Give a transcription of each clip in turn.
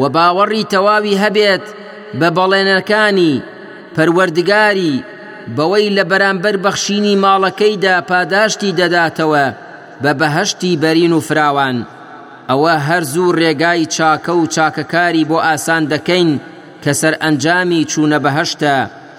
و باوەڕی تەواوی هەبێت بە بەڵێنەکانی پەروەردگاری بەوەی لە بەرامبەر بەخشینی ماڵەکەیدا پاداشتی دەداتەوە بە بەهەشتی بەرین و فراوان ئەوە هەر زوو ڕێگای چاکە و چاکەکاری بۆ ئاسان دەکەین کە سەرئەنجامی چوونە بەهەشتە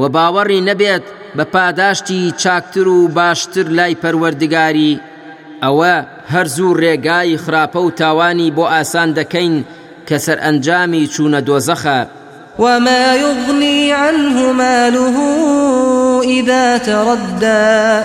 وە باوەڕی نەبێت بە پاداشتی چاکتر و باشتر لای پەروەردگاری، ئەوە هەر زوو ڕێگای خراپە و تاوانی بۆ ئاسان دەکەین کە سەرئەنجامی چوونە دۆزەخە. وما یغنی عنه ماله اذا تردی.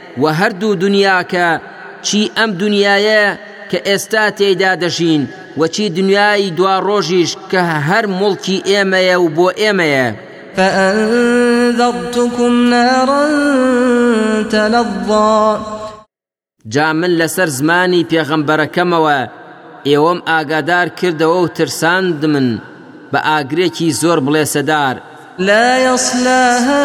وە هەردوو دونیاکە چی ئەم دونیایە کە ئێستا تێیدا دەژین وە چی دونیای دواڕۆژیش کە هەر موڵکی ئێمەیە و بۆ ئێمەیە. فأنذرتكم نارا تلظی. جا من لەسەر زمانی پێغەمبەرەکەمەوە ئێوەم ئاگادار کردەوە و ترساندمن بە ئاگرێکی زۆر بڵێسەدار. لا یصلاها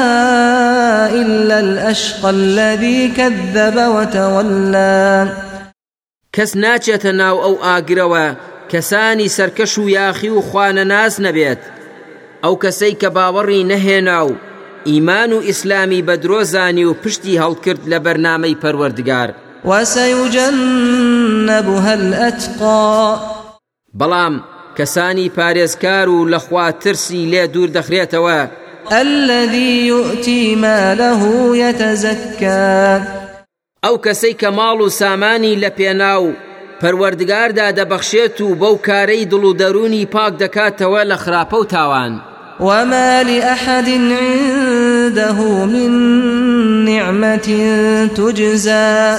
الا الاشقی الذی کذب وتولی. کەس ناچێتە ناو ئەو ئاگرەوە کەسانی سەرکەش و یاخی و خوانەناس نەبێت، ئەو کەسەی کە باوەڕی نەهێنا و ئیمان و ئیسلامی بە درۆ زانی و پشتی هەڵکرد لە بەرنامەی پەروەردگار. وسیجنبها الاتقی. بەڵام کەسانی پارێزکار و لە خوا ترسی لێ دوور دەخرێتەوە. الذی یوتی ماله یتزکی. ئەو کەسەی کە ماڵ و سامانی لە پێناو پەروەردگاردا دەبەخشێت و بەو کارەی دڵ و دەروونی پاک دەکاتەوە لە خراپە و تاوان. وما لأحد عنده من نعمة تجزی.